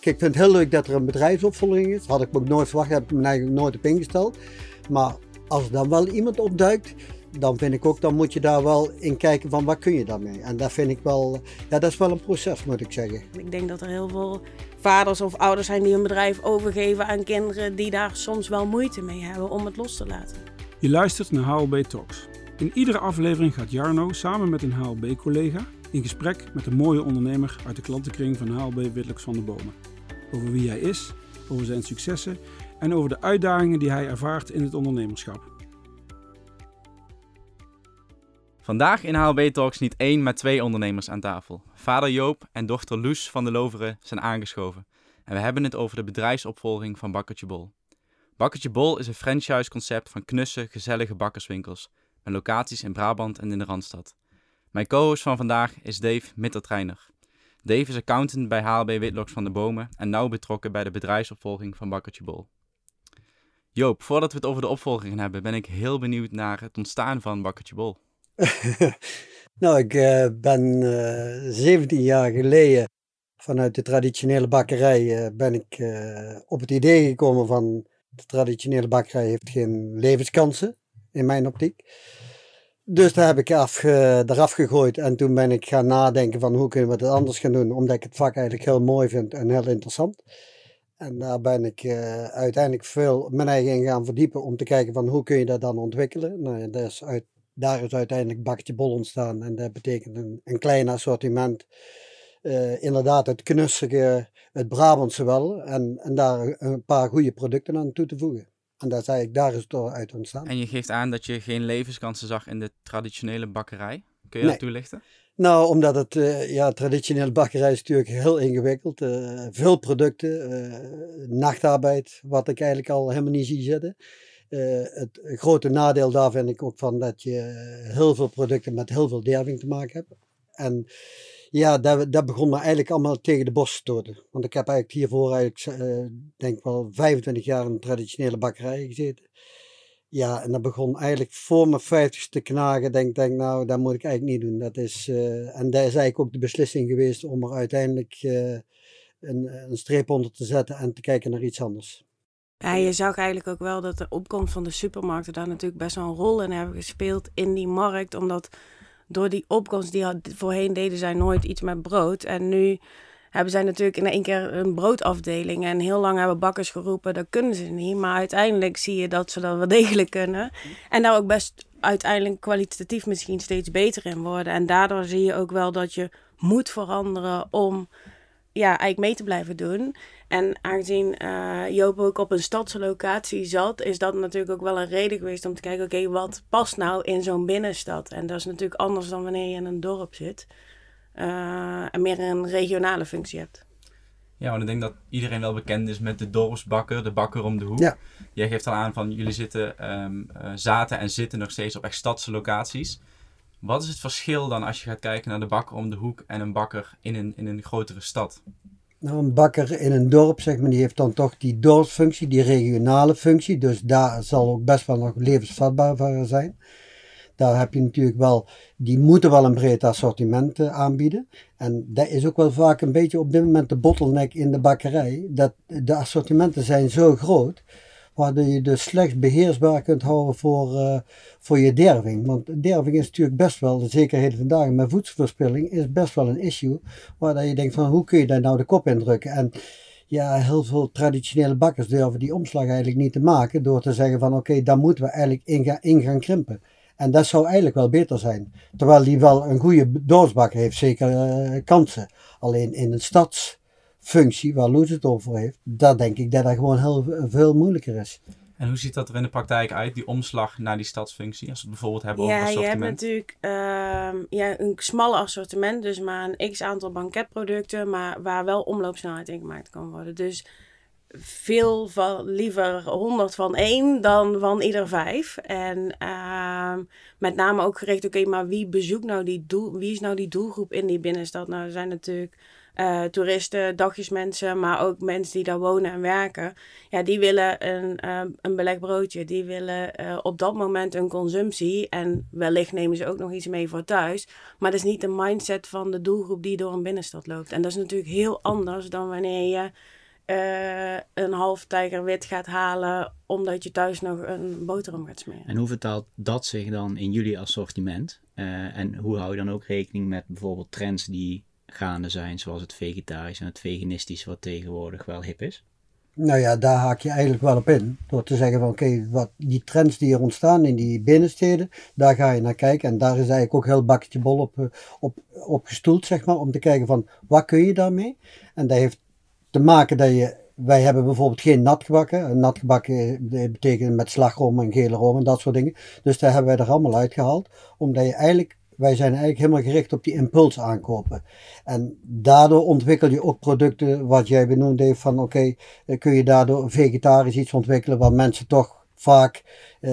Kijk, ik vind het heel leuk dat er een bedrijfsopvolging is. Had ik me ook nooit verwacht, heb ik me eigenlijk nooit op ingesteld. Maar als er dan wel iemand opduikt, dan vind ik ook, dan moet je daar wel in kijken van wat kun je daarmee. En dat vind ik wel, ja dat is wel een proces moet ik zeggen. Ik denk dat er heel veel vaders of ouders zijn die een bedrijf overgeven aan kinderen die daar soms wel moeite mee hebben om het los te laten. Je luistert naar HLB Talks. In iedere aflevering gaat Jarno samen met een HLB-collega in gesprek met een mooie ondernemer uit de klantenkring van HLB Witlux van de Bomen. Over wie hij is, over zijn successen en over de uitdagingen die hij ervaart in het ondernemerschap. Vandaag in HLB Talks niet één, maar twee ondernemers aan tafel. Vader Joop en dochter Loes van de Loveren zijn aangeschoven. En we hebben het over de bedrijfsopvolging van Bakkertje Bol. Bakkertje Bol is een franchise-concept van knusse, gezellige bakkerswinkels. Met locaties in Brabant en in de Randstad. Mijn co-host van vandaag is Dave Mittertreiner. Dave is accountant bij HLB Witlocks van de Bomen en nauw betrokken bij de bedrijfsopvolging van Bakkertje Bol. Joop, voordat we het over de opvolging gaan hebben, ben ik heel benieuwd naar het ontstaan van Bakkertje Bol. nou, ik uh, ben uh, eh, 17 jaar geleden vanuit de traditionele bakkerij uh, ben ik op het idee gekomen van de traditionele bakkerij heeft geen levenskansen in mijn optiek. Dus daar heb ik af, eraf gegooid en toen ben ik gaan nadenken van hoe kunnen we het anders gaan doen, omdat ik het vak eigenlijk heel mooi vind en heel interessant. En daar ben ik uh, uiteindelijk veel mijn eigen in gaan verdiepen om te kijken van hoe kun je dat dan ontwikkelen. Nou, dat is uit, daar is uiteindelijk Bakje Bol ontstaan en dat betekent een, een klein assortiment. Uh, inderdaad het knussige, het Brabantse wel en, en daar een paar goede producten aan toe te voegen. En dat is eigenlijk, daar is het door uit ontstaan. En je geeft aan dat je geen levenskansen zag in de traditionele bakkerij. Kun je dat toelichten? Nou, omdat het, uh, ja, traditionele bakkerij is natuurlijk heel ingewikkeld. Uh, veel producten, uh, nachtarbeid, wat ik eigenlijk al helemaal niet zie zitten. het grote nadeel daar vind ik ook van dat je heel veel producten met heel veel derving te maken hebt. En ja, dat, dat begon me eigenlijk allemaal tegen de bos te stoten. Want ik heb eigenlijk hiervoor eigenlijk, denk wel 25 jaar in een traditionele bakkerij gezeten. Ja, en dat begon eigenlijk voor mijn vijftigste te knagen. Denk, denk, nou, dat moet ik eigenlijk niet doen. Dat is, uh, en dat is eigenlijk ook de beslissing geweest om er uiteindelijk uh, een, een streep onder te zetten en te kijken naar iets anders. Ja, je zag eigenlijk ook wel dat de opkomst van de supermarkten daar natuurlijk best wel een rol in hebben gespeeld in die markt. Omdat door die opkomst die had, voorheen deden zij nooit iets met brood. En nu hebben zij natuurlijk in één keer een broodafdeling. En heel lang hebben bakkers geroepen, dat kunnen ze niet. Maar uiteindelijk zie je dat ze dat wel degelijk kunnen. En daar ook best uiteindelijk kwalitatief misschien steeds beter in worden. En daardoor zie je ook wel dat je moet veranderen om ja, eigenlijk mee te blijven doen. En aangezien uh, Joop ook op een stadslocatie zat, is dat natuurlijk ook wel een reden geweest om te kijken, oké, wat past nou in zo'n binnenstad? En dat is natuurlijk anders dan wanneer je in een dorp zit. Eh, en meer een regionale functie hebt. Ja, want ik denk dat iedereen wel bekend is met de dorpsbakker, de bakker om de hoek. Ja. Jij geeft al aan van jullie zitten, um, zaten en zitten nog steeds op echt stadse locaties. Wat is het verschil dan als je gaat kijken naar de bakker om de hoek en een bakker in een, in een grotere stad? Nou, een bakker in een dorp, zeg maar, die heeft dan toch die dorpsfunctie, die regionale functie. Dus daar zal ook best wel nog levensvatbaar voor zijn. Daar heb je natuurlijk wel, die moeten wel een breed assortiment uh, aanbieden. En dat is ook wel vaak een beetje op dit moment de bottleneck in de bakkerij. Dat de assortimenten zijn zo groot, waardoor je dus slechts beheersbaar kunt houden voor, uh, voor je derving. Want derving is natuurlijk best wel, zeker heden vandaag met voedselverspilling, is best wel een issue. Waar je denkt van hoe kun je daar nou de kop in drukken? En ja, heel veel traditionele bakkers durven die omslag eigenlijk niet te maken door te zeggen van oké, daar moeten we eigenlijk in gaan, in gaan krimpen. En dat zou eigenlijk wel beter zijn. Terwijl die wel een goede doorsbak heeft, zeker uh, kansen. Alleen in een stadsfunctie, waar Loes het over heeft, daar denk ik dat dat gewoon heel veel moeilijker is. En hoe ziet dat er in de praktijk uit, die omslag naar die stadsfunctie? Als we het bijvoorbeeld hebben over assortiment. Ja, je hebt natuurlijk uh, ja, een smalle assortiment, dus maar een x aantal banketproducten, maar waar wel omloopsnelheid in gemaakt kan worden. Dus veel van, liever 100 van één dan van ieder vijf. En ehm, met name ook gericht, oké, maar wie bezoekt nou die doel, wie is nou die doelgroep in die binnenstad? Nou, er zijn natuurlijk uh, toeristen, dagjesmensen, maar ook mensen die daar wonen en werken. Ja, die willen een, uh, een beleg broodje. Die willen uh, op dat moment een consumptie. En wellicht nemen ze ook nog iets mee voor thuis. Maar dat is niet de mindset van de doelgroep die door een binnenstad loopt. En dat is natuurlijk heel anders dan wanneer je een half tijgerwit gaat halen omdat je thuis nog een boterham gaat smeren. En hoe vertaalt dat zich dan in jullie assortiment? en hoe hou je dan ook rekening met bijvoorbeeld trends die gaande zijn, zoals het vegetarisch en het veganistisch, wat tegenwoordig wel hip is? Nou ja, daar haak je eigenlijk wel op in. Door te zeggen van oké, wat die trends die er ontstaan in die binnensteden, daar ga je naar kijken. En daar is eigenlijk ook heel bakketje bol op, eh, op, op gestoeld, zeg maar, om te kijken van wat kun je daarmee. En dat heeft te maken dat je, wij hebben bijvoorbeeld geen natgebakken. Natgebakken betekent met slagroom en gele room en dat soort dingen. Dus daar hebben wij er allemaal uitgehaald. Omdat je eigenlijk wij zijn eigenlijk helemaal gericht op die impuls aankopen. En daardoor ontwikkel je ook producten, wat jij benoemd heeft, van oké, okay, kun je daardoor vegetarisch iets ontwikkelen wat mensen toch vaak uh,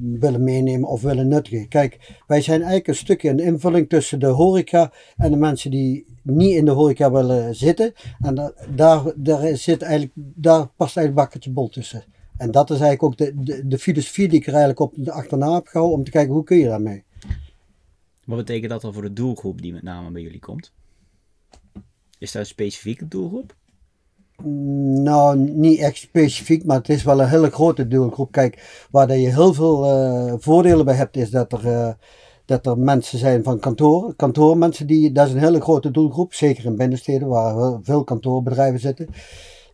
willen meenemen of willen nuttigen. Kijk, wij zijn eigenlijk een stukje een invulling tussen de horeca en de mensen die niet in de horeca willen zitten. En da daar, daar, zit eigenlijk, daar past eigenlijk bakkertje bol tussen. En dat is eigenlijk ook de, de, de filosofie die ik er eigenlijk op de achterna heb gehouden om te kijken hoe kun je daarmee. Wat betekent dat dan voor de doelgroep die met name bij jullie komt? Is dat een specifieke doelgroep? Nou, niet echt specifiek, maar het is wel een hele grote doelgroep. Kijk, waar je heel veel uh, voordelen bij hebt, is dat er, uh, dat er mensen zijn van kantoor. Kantoormensen, die, dat is een hele grote doelgroep. Zeker in binnensteden, waar veel kantoorbedrijven zitten.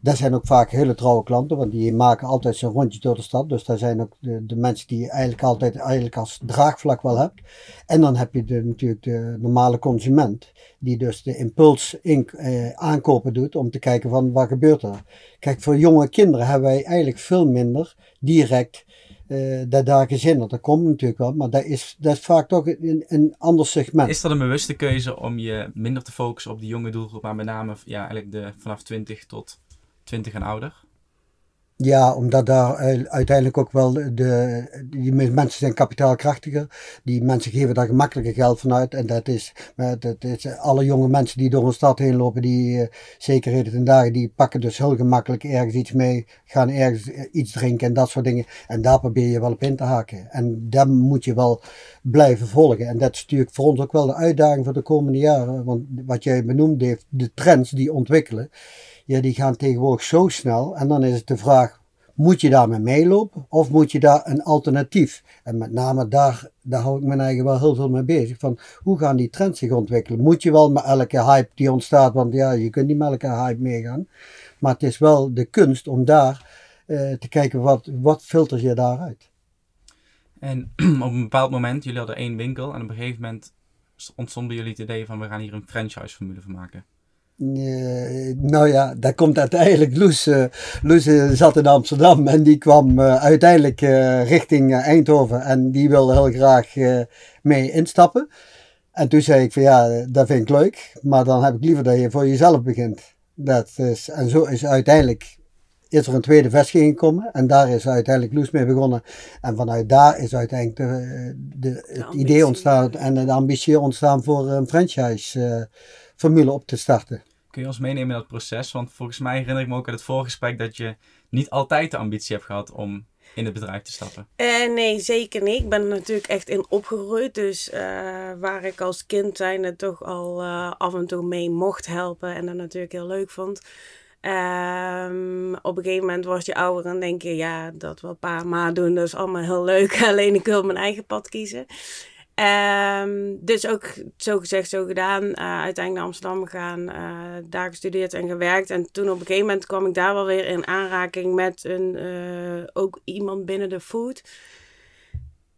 Dat zijn ook vaak hele trouwe klanten, want die maken altijd zo'n rondje door de stad. Dus daar zijn ook de, de, mensen die je eigenlijk altijd eigenlijk als draagvlak wel hebt. En dan heb je de, natuurlijk de normale consument, die dus de impuls in, eh, aankopen doet om te kijken van wat gebeurt er. Kijk, voor jonge kinderen hebben wij eigenlijk veel minder direct uh, dat daar gezinnen. Dat komt natuurlijk wel, maar dat is, dat vaak toch een, een ander segment. Is dat een bewuste keuze om je minder te focussen op die jonge doelgroep, maar met name ja, eigenlijk de, vanaf 20 tot 20 en ouder? Ja, omdat daar uiteindelijk ook wel de, die mensen zijn kapitaalkrachtiger. Die mensen geven daar gemakkelijker geld vanuit. En dat is, dat is alle jonge mensen die door een stad heen lopen, die uh, zeker heden ten dagen, die pakken dus heel gemakkelijk ergens iets mee, gaan ergens eh, iets drinken en dat soort dingen. En daar probeer je wel op in te haken. En daar moet je wel blijven volgen. En dat is natuurlijk voor ons ook wel de uitdaging voor de komende jaren. Want wat jij benoemd heeft, de trends die ontwikkelen ja, die gaan tegenwoordig zo snel. En dan is het de vraag, moet je daarmee meelopen of moet je daar een alternatief? En met name daar, daar hou ik mijn eigen wel heel veel mee bezig. Van hoe gaan die trends zich ontwikkelen? Moet je wel met elke hype die ontstaat, want ja, je kunt niet met elke hype meegaan. Maar het is wel de kunst om daar uh, te kijken wat, wat filter je daaruit. En op een bepaald moment, jullie hadden één winkel en op een gegeven moment ontstond bij jullie het idee van we gaan hier een franchise formule van maken. Uh, nou ja, daar komt uiteindelijk Loes. Uh, Loes uh, zat in Amsterdam en die kwam uiteindelijk richting Eindhoven en die wilde heel graag mee instappen. En toen zei ik van ja, dat vind ik leuk, maar dan heb ik liever dat je voor jezelf begint. Dat is, en zo is uiteindelijk is er een tweede vestiging gekomen en daar is uiteindelijk Loes mee begonnen. En vanuit daar is uiteindelijk de, de, het idee ontstaan en de ambitie ontstaan voor een franchise formule op te starten. Kun je ons meenemen in dat proces? Want volgens mij herinner ik me ook uit het voorgesprek dat je niet altijd de ambitie hebt gehad om in het bedrijf te stappen? Uh, nee, zeker niet. Ik ben er natuurlijk echt in opgegroeid. Dus uh, waar ik als kind zijnde toch al uh, af en toe mee mocht helpen. En dat natuurlijk heel leuk vond. Um, op een gegeven moment word je ouder en denk je, ja, dat wat pa en ma doen, dat is allemaal heel leuk. Alleen ik wil mijn eigen pad kiezen. Um, dus ook zo gezegd, zo gedaan. Uh, uiteindelijk naar Amsterdam gegaan, uh, daar gestudeerd en gewerkt. En toen op een gegeven moment kwam ik daar wel weer in aanraking met een, uh, ook iemand binnen de food.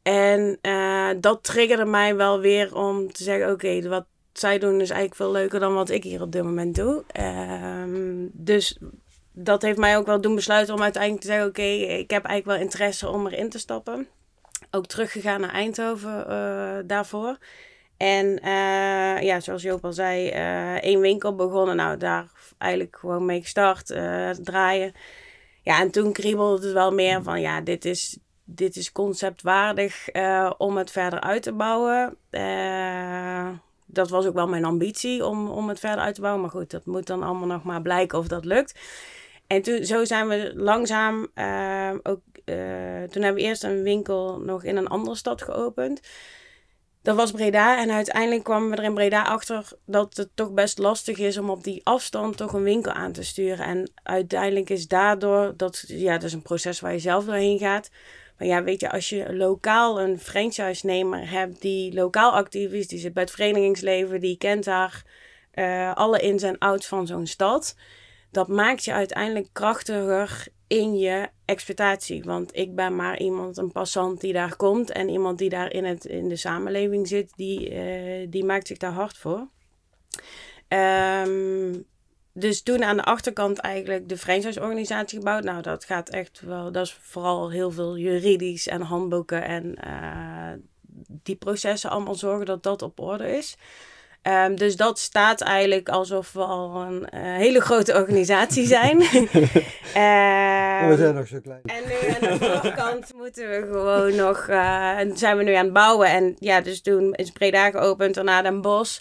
En dat triggerde mij wel weer om te zeggen: oké, wat zij doen is eigenlijk veel leuker dan wat ik hier op dit moment doe. Um, dus dat heeft mij ook wel doen besluiten om uiteindelijk te zeggen: oké, ik heb eigenlijk wel interesse om erin te stappen ook teruggegaan naar Eindhoven uh, daarvoor. En uh, ja, zoals Joop al zei, uh, één winkel begonnen. Nou, daar eigenlijk gewoon mee gestart, draaien. Ja, en toen kriebelde het wel meer van, ja, dit is, dit is conceptwaardig om het verder uit te bouwen. dat was ook wel mijn ambitie om, om het verder uit te bouwen. Maar goed, dat moet dan allemaal nog maar blijken of dat lukt. En toen, zo zijn we langzaam ook... toen hebben we eerst een winkel nog in een andere stad geopend dat was Breda. En uiteindelijk kwamen we er in Breda achter dat het toch best lastig is om op die afstand toch een winkel aan te sturen. En uiteindelijk is daardoor, dat, ja, dat is een proces waar je zelf doorheen gaat. Maar ja, weet je, als je lokaal een franchise-nemer hebt die lokaal actief is, die zit bij het verenigingsleven, die kent daar uh, alle ins en outs van zo'n stad. Dat maakt je uiteindelijk krachtiger in je exploitatie. Want ik ben maar iemand, een passant die daar komt. En iemand die daar in, het, in de samenleving zit, die, uh, die maakt zich daar hard voor. Um, dus toen aan de achterkant eigenlijk de franchise-organisatie gebouwd. Nou, dat gaat echt wel, dat is vooral heel veel juridisch en handboeken en uh, die processen allemaal zorgen dat dat op orde is. Um, dus dat staat eigenlijk alsof we al een uh, hele grote organisatie zijn. uh, we zijn nog zo klein. En nu aan de voorkant moeten we gewoon nog, uh, zijn we nu aan het bouwen. En ja, dus toen is Breda geopend, daarna Den Bosch.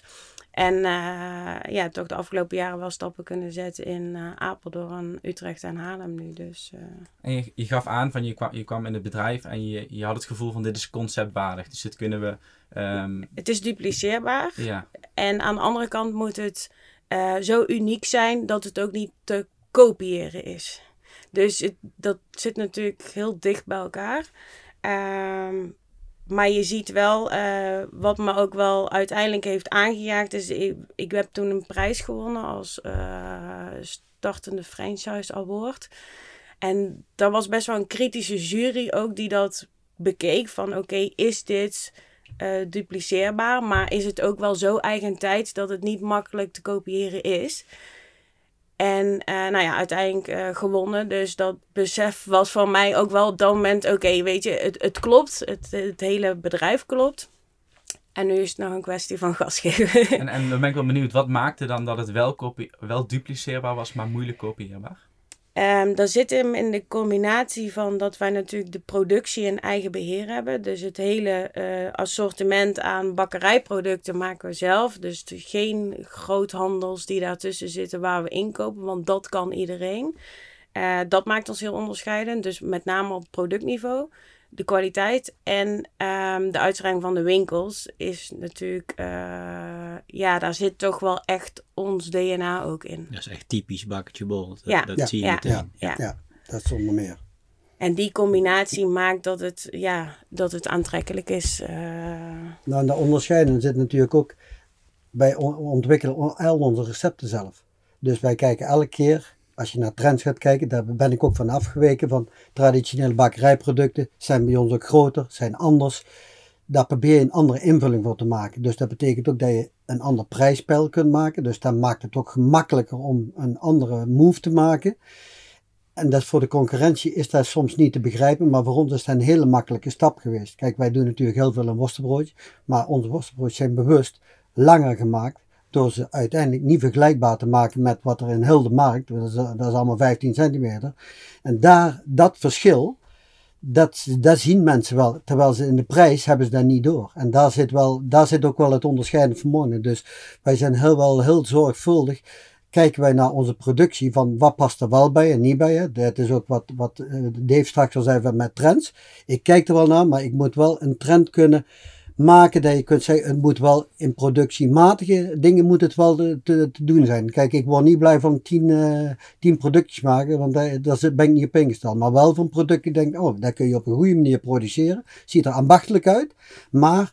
En uh, ja, toch de afgelopen jaren wel stappen kunnen zetten in uh, Apeldoorn, Utrecht en Haarlem nu. Dus, uh... En je, je, gaf aan van je kwam, je kwam in het bedrijf en je, je had het gevoel van dit is conceptwaardig. Dus dit kunnen we... Um... Het is dupliceerbaar. Ja. En aan de andere kant moet het zo uniek zijn dat het ook niet te kopiëren is. Dus het, dat zit natuurlijk heel dicht bij elkaar. Um, maar je ziet wel, uh, wat me ook wel uiteindelijk heeft aangejaagd, is ik, heb toen een prijs gewonnen als uh, startende franchise award. En daar was best wel een kritische jury ook die dat bekeek van oké, is dit uh, dupliceerbaar, maar is het ook wel zo eigentijds dat het niet makkelijk te kopiëren is. En uh, nou ja, uiteindelijk uh, gewonnen. Dus dat besef was van mij ook wel op dat moment: oké, weet je, het, het klopt. Het, het hele bedrijf klopt. En nu is het nog een kwestie van gas geven. En, en dan ben ik wel benieuwd, wat maakte dan dat het wel, kopie, wel dupliceerbaar was, maar moeilijk kopieerbaar? Um, zit hem in de combinatie van dat wij natuurlijk de productie in eigen beheer hebben. Dus het hele uh, assortiment aan bakkerijproducten maken we zelf. Dus geen groothandels die daartussen zitten waar we inkopen, want dat kan iedereen. Uh, dat maakt ons heel onderscheidend. Dus met name op productniveau de kwaliteit en um, de uitstraling van de winkels is natuurlijk, uh, ja, daar zit toch wel echt ons DNA ook in. Dat is echt typisch bakkertje bol. Dat, ja. dat zie je ja. meteen. Ja. Ja. ja, dat zonder meer. En die combinatie maakt dat het, ja, dat het aantrekkelijk is. Uh... Nou, en de onderscheiding zit natuurlijk ook bij ontwikkelen al onze recepten zelf. Dus wij kijken elke keer als je naar trends gaat kijken, daar ben ik ook van afgeweken van traditionele bakkerijproducten zijn bij ons ook groter, zijn anders. Daar probeer je een andere invulling voor te maken. Dus dat betekent ook dat je een ander prijsspel kunt maken. Dus dat maakt het ook gemakkelijker om een andere move te maken. En dat voor de concurrentie is dat soms niet te begrijpen, maar voor ons is dat een hele makkelijke stap geweest. Kijk, wij doen natuurlijk heel veel een worstenbroodje, maar onze worstenbroodjes zijn bewust langer gemaakt door ze uiteindelijk niet vergelijkbaar te maken met wat er in heel de markt, dat is, allemaal 15 centimeter. En daar, dat verschil, dat, dat zien mensen wel, terwijl ze in de prijs hebben ze dat niet door. En daar zit, wel, daar zit ook wel het onderscheidend vermogen. Dus wij zijn heel wel heel zorgvuldig kijken wij naar onze productie van wat past er wel bij en niet bij. Hè. Dat is ook wat, wat eh, Dave straks al zei met trends. Ik kijk er wel naar, maar ik moet wel een trend kunnen maken dat je kunt zeggen, het moet wel in productiematige dingen moet het wel te, te, doen zijn. Kijk, ik word niet blij van tien, uh, tien productjes maken, want daar, ben ik niet op ingesteld. Maar wel van producten, denk oh, dat kun je op een goede manier produceren. Ziet er ambachtelijk uit, maar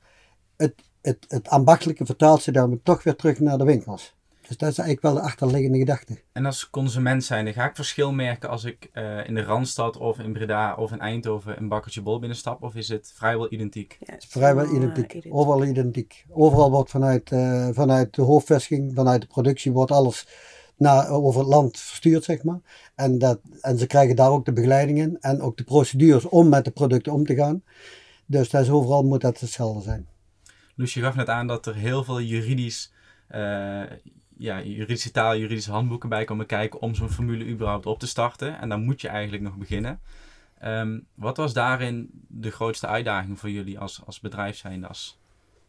het, het, het ambachtelijke vertaalt zich dan toch weer terug naar de winkels. Dus dat is eigenlijk wel de achterliggende gedachte. En als consument zijnde, ga ik verschil merken als ik uh, in de Randstad of in Breda of in Eindhoven een bakkertje bol binnenstap? Of is het vrijwel identiek? Ja, het is vrijwel identiek. identiek. Overal identiek. Overal wordt vanuit, uh, vanuit de hoofdvestiging, vanuit de productie, wordt alles naar, over het land verstuurd, zeg maar. En, dat, en ze krijgen daar ook de begeleiding in en ook de procedures om met de producten om te gaan. Dus dat is overal moet dat hetzelfde zijn. Loes, je gaf net aan dat er heel veel juridisch, uh, ja, juridische taal, juridische handboeken bij komen kijken om zo'n formule überhaupt op te starten. En dan moet je eigenlijk nog beginnen. Um, wat was daarin de grootste uitdaging voor jullie als, als bedrijf zijnde, als,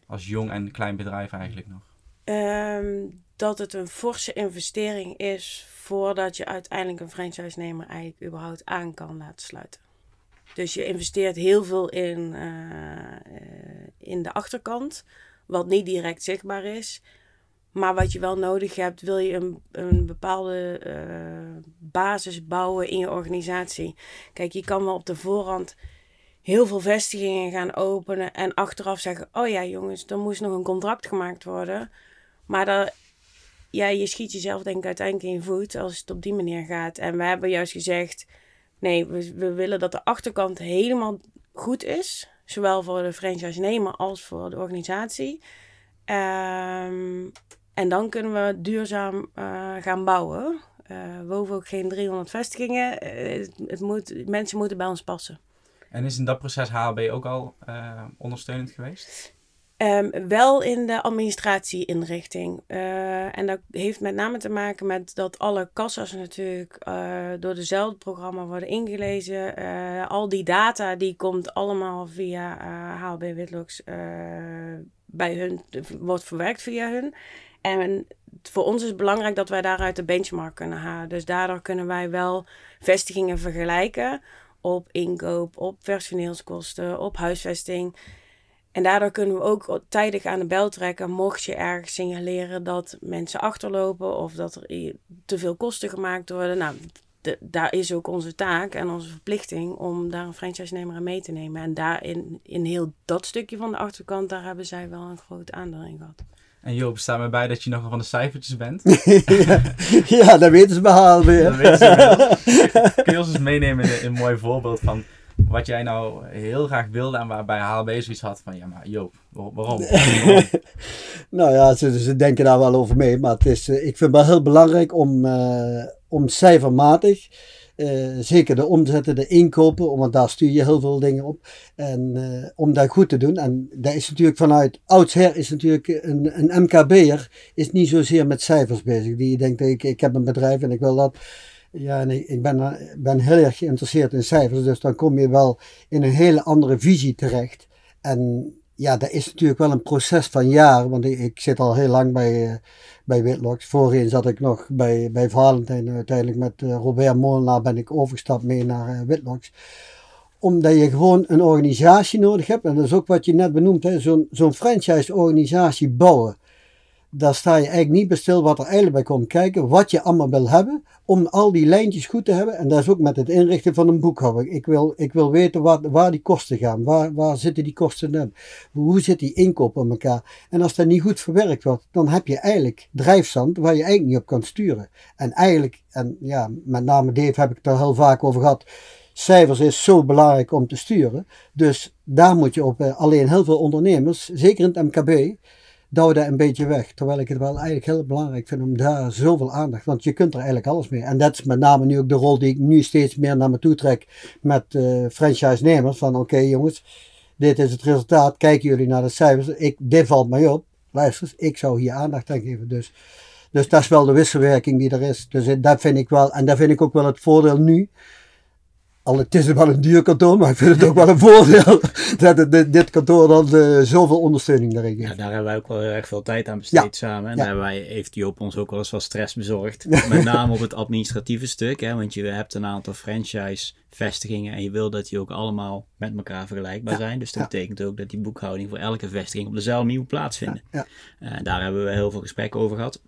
als jong en klein bedrijf eigenlijk nog? Um, dat het een forse investering is voordat je uiteindelijk een franchise-nemer eigenlijk überhaupt aan kan laten sluiten. Dus je investeert heel veel in, uh, in de achterkant, wat niet direct zichtbaar is. Maar wat je wel nodig hebt, wil je een, een bepaalde uh, basis bouwen in je organisatie. Kijk, je kan wel op de voorhand heel veel vestigingen gaan openen en achteraf zeggen: Oh ja, jongens, er moest nog een contract gemaakt worden. Maar dat, ja, je schiet jezelf denk ik uiteindelijk in je voet als het op die manier gaat. En we hebben juist gezegd, nee, we, we willen dat de achterkant helemaal goed is. Zowel voor de franchise-nemer als voor de organisatie. Um, en dan kunnen we duurzaam uh, gaan bouwen. Uh, we hoeven ook geen 300 vestigingen. Uh, het, het, moet, mensen moeten bij ons passen. En is in dat proces HLB ook al ondersteunend geweest? Um, wel in de administratie-inrichting. Uh, en dat heeft met name te maken met dat alle kassa's natuurlijk uh, door dezelfde programma worden ingelezen. Uh, al die data die komt allemaal via HLB Witlocks bij hun, wordt verwerkt via hun. En voor ons is het belangrijk dat wij daaruit de benchmark kunnen halen. Dus daardoor kunnen wij wel vestigingen vergelijken op inkoop, op personeelskosten, op huisvesting. En daardoor kunnen we ook tijdig aan de bel trekken, mocht je ergens signaleren dat mensen achterlopen of dat er te veel kosten gemaakt worden. Nou, daar is ook onze taak en onze verplichting om daar een franchise-nemer aan mee te nemen. En daar in, in heel dat stukje van de achterkant, daar hebben zij wel een groot aandeel in gehad. En Joop, sta me bij dat je nog van de cijfertjes bent. ja, ja, dat weten ze behaal weer. Kun je ons eens meenemen in een mooi voorbeeld van wat jij nou heel graag wilde en waarbij HLB zoiets had van, ja maar Joop, waarom? nou ja, ze, ze, denken daar wel over mee, maar het is, eh, ik vind het wel heel belangrijk om, uh, om cijfermatig, uh, zeker de omzetten, de inkopen, want daar stuur je heel veel dingen op, en om dat goed te doen. En dat is natuurlijk vanuit oudsher is natuurlijk een, een MKB'er is niet zozeer met cijfers bezig. Die denkt, ik, ik heb een bedrijf en ik wil dat ja, en ik ben, ben heel erg geïnteresseerd in cijfers, dus dan kom je wel in een hele andere visie terecht. En ja, dat is natuurlijk wel een proces van jaren, want ik, ik zit al heel lang bij, uh, bij Whitlocks. Voorheen zat ik nog bij, bij Valentijn, uiteindelijk met uh, Robert Molenaar ben ik overgestapt mee naar uh, Whitlocks omdat je gewoon een organisatie nodig hebt. En dat is ook wat je net benoemd, zo'n zo'n franchise-organisatie bouwen daar sta je eigenlijk niet bij stil wat er eigenlijk bij komt kijken, wat je allemaal wil hebben, om al die lijntjes goed te hebben. En dat is ook met het inrichten van een boekhouding. Ik wil, ik wil weten waar, waar die kosten gaan, waar, waar zitten die kosten in, hoe zit die inkoop aan elkaar. En als dat niet goed verwerkt wordt, dan heb je eigenlijk drijfzand waar je eigenlijk niet op kan sturen. En eigenlijk, en ja, met name Dave heb ik het er heel vaak over gehad, cijfers is zo belangrijk om te sturen. Dus daar moet je op, eh, alleen heel veel ondernemers, zeker in het MKB, douw dat een beetje weg. Terwijl ik het wel eigenlijk heel belangrijk vind om daar zoveel aandacht, want je kunt er eigenlijk alles mee. En dat is met name nu ook de rol die ik nu steeds meer naar me toe trek met uh, franchise-nemers. Van oké jongens, dit is het resultaat, kijken jullie naar de cijfers. Ik, dit valt mij op. Luister, ik zou hier aandacht aan geven. Dus, dus dat is wel de wisselwerking die er is. Dus eh, dat vind ik wel, en dat vind ik ook wel het voordeel nu al het is wel een duur kantoor, maar ik vind het ook wel een voordeel dat dit, dit kantoor dan uh, zoveel ondersteuning daarin geeft. Ja, daar hebben wij ook wel erg veel tijd aan besteed samen. En daar hebben wij, heeft Joop ons ook wel eens wat stress bezorgd. Met name op het administratieve stuk, hè, want je hebt een aantal franchise vestigingen en je wil dat die ook allemaal met elkaar vergelijkbaar zijn. Dus dat betekent ook dat die boekhouding voor elke vestiging op dezelfde manier moet plaatsvinden. Uh, daar hebben we heel veel gesprekken over gehad.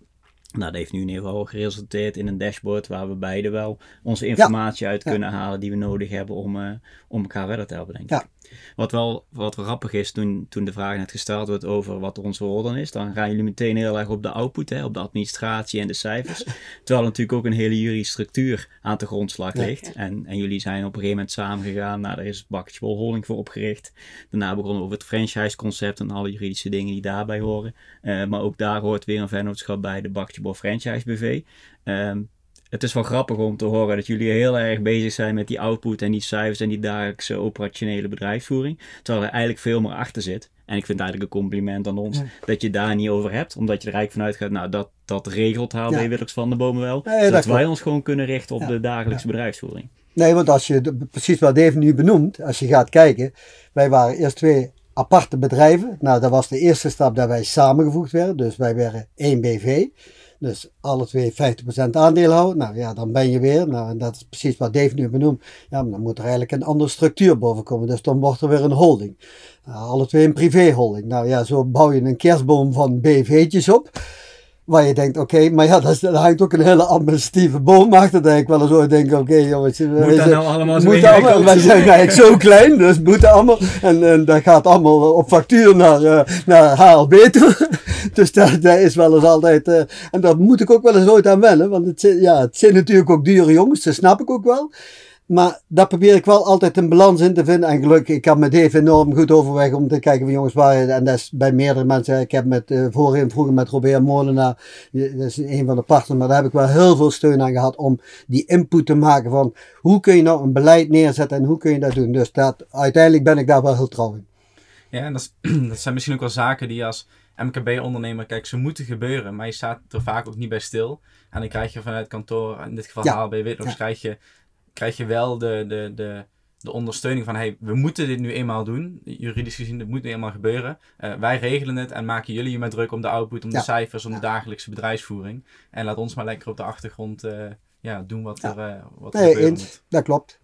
Nou, dat heeft nu in ieder geval geresulteerd in een dashboard waar we beide wel onze informatie uit kunnen halen die we nodig hebben om, uh, om elkaar verder te helpen, denk ik. Ja. Wat wel wat grappig is, toen, toen de vraag net gesteld werd over wat onze rol dan is, dan gaan jullie meteen heel erg op de output, hè, op de administratie en de cijfers. Terwijl natuurlijk ook een hele juridische structuur aan de grondslag ligt. En, en jullie zijn op een gegeven moment samengegaan, nou, daar is Bakketje Holding voor opgericht. Daarna begonnen we over het franchise concept en alle juridische dingen die daarbij horen. Uh, maar ook daar hoort weer een vennootschap bij, de Bakketje Franchise BV. Um, het is wel grappig om te horen dat jullie heel erg bezig zijn met die output en die cijfers en die dagelijkse operationele bedrijfsvoering. Terwijl er eigenlijk veel meer achter zit. En ik vind het eigenlijk een compliment aan ons dat je daar niet over hebt. Omdat je er eigenlijk vanuit gaat, nou dat, dat regelt HB ja. Willers van de Bomen wel. Nee, zodat wij ons gewoon kunnen richten op de dagelijkse bedrijfsvoering. Nee, want als je, precies wat Dave nu benoemt, als je gaat kijken. Wij waren eerst twee aparte bedrijven. Nou, dat was de eerste stap dat wij samengevoegd werden. Dus wij werden één BV. Dus alle twee 50% aandeelhouder. Nou ja, dan ben je weer. Nou, en dat is precies wat Dave nu benoemt. Ja, maar dan moet er eigenlijk een andere structuur boven komen. Dus dan wordt er weer een holding. Nou, alle twee een privéholding. Nou ja, zo bouw je een kerstboom van BV'tjes op. Waar je denkt, oké, maar ja, dat, is, dat hangt ook een hele administratieve boom achter. Dat ik wel eens ooit denk, oké jongens. Moet dat nou allemaal zo moet allemaal, Wij zijn eigenlijk zo klein, dus moeten allemaal. En, en dat gaat allemaal op factuur naar, uh, naar HLB toe. dus dat, dat is wel eens altijd. Uh, en daar moet ik ook wel eens ooit aan wennen. Want het, ja, het zijn natuurlijk ook dure jongens, dat snap ik ook wel. Maar daar probeer ik wel altijd een balans in te vinden. En gelukkig, ik heb met Dave enorm goed overweg om te kijken van jongens waar. En dat is bij meerdere mensen. Ik heb met, uh, voorheen vroeger met Robert Molenaar, dat is een van de partners. Maar daar heb ik wel heel veel steun aan gehad om die input te maken van hoe kun je nou een beleid neerzetten en hoe kun je dat doen. Dus dat, uiteindelijk ben ik daar wel heel trouw in. Ja, en dat, is, dat zijn misschien ook wel zaken die als MKB-ondernemer, kijk, ze moeten gebeuren. Maar je staat er vaak ook niet bij stil. En dan krijg je vanuit kantoor, in dit geval ja. HLB ja. krijg je krijg je wel de, de, de, de ondersteuning van hey, we moeten dit nu eenmaal doen. Juridisch gezien, dit moet nu eenmaal gebeuren. Uh, wij regelen het en maken jullie je maar druk om de output, om de cijfers, om de dagelijkse bedrijfsvoering. En laat ons maar lekker op de achtergrond uh, ja, doen wat er, uh, wat nee, er moet. Dat klopt.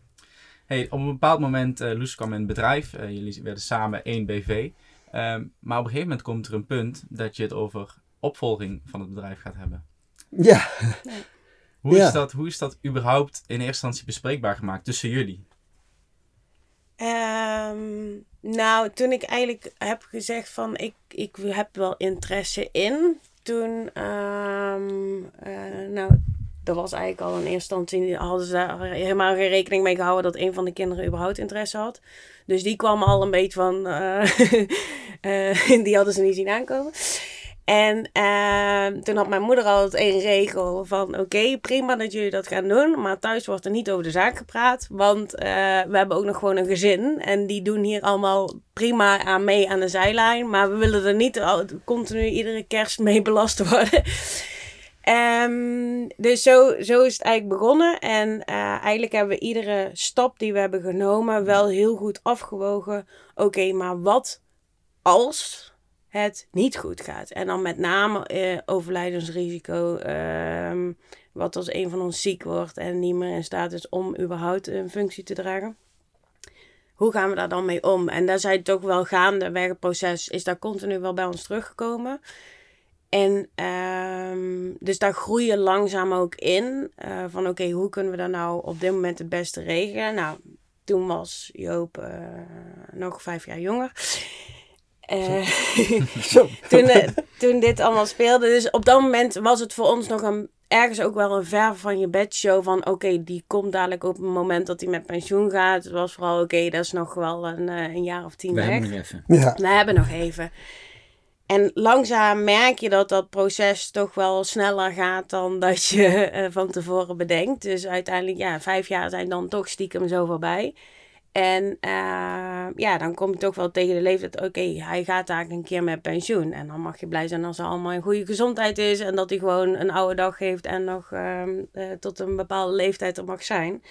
Hey, op een bepaald moment, uh, Loes kwam in het bedrijf. jullie werden samen één BV. Um, maar op een gegeven moment komt er een punt dat je het over opvolging van het bedrijf gaat hebben. Ja. Nee. Hoe, ja. is dat, hoe is dat überhaupt in eerste instantie bespreekbaar gemaakt tussen jullie? Um, nou, toen ik eigenlijk heb gezegd van ik, ik heb wel interesse in, toen, um, uh, nou, dat was eigenlijk al in eerste instantie, hadden ze daar helemaal geen rekening mee gehouden dat een van de kinderen überhaupt interesse had. Dus die kwam al een beetje van, uh, uh, die hadden ze niet zien aankomen. En uh, toen had mijn moeder altijd één regel van oké, prima dat jullie dat gaan doen, maar thuis wordt er niet over de zaak gepraat, want uh, we hebben ook nog gewoon een gezin en die doen hier allemaal prima aan mee aan de zijlijn, maar we willen er niet continu iedere kerst mee belast worden. Um, dus zo, zo is het eigenlijk begonnen. En uh, eigenlijk hebben we iedere stap die we hebben genomen wel heel goed afgewogen. Oké, maar wat als het niet goed gaat. En dan met name eh, overlijdensrisico. Uh, wat als een van ons ziek wordt en niet meer in staat is om überhaupt een functie te dragen. Hoe gaan we daar dan mee om? En daar zijn toch wel gaandeweg het proces, is daar continu wel bij ons teruggekomen. En um, dus daar groeien langzaam ook in. Uh, van oké, hoe kunnen we dat nou op dit moment het beste regelen? Nou, toen was Joop uh, nog vijf jaar jonger. Uh, toen, uh, toen dit allemaal speelde. Dus op dat moment was het voor ons nog een, ergens ook wel een ver van je bed show. Van oké, okay, die komt dadelijk op het moment dat hij met pensioen gaat. Het was vooral oké, okay, dat is nog wel een, uh, een jaar of tien We weg. hebben nog even. Ja. We hebben nog even. En langzaam merk je dat dat proces toch wel sneller gaat dan dat je van tevoren bedenkt. Dus uiteindelijk, ja, vijf jaar zijn dan toch stiekem zo voorbij. En uh, ja, dan kom je toch wel tegen de leeftijd, oké, hij gaat eigenlijk een keer met pensioen. En dan mag je blij zijn als hij allemaal in goede gezondheid is en dat hij gewoon een oude dag heeft en nog uh, uh, tot een bepaalde leeftijd er mag zijn.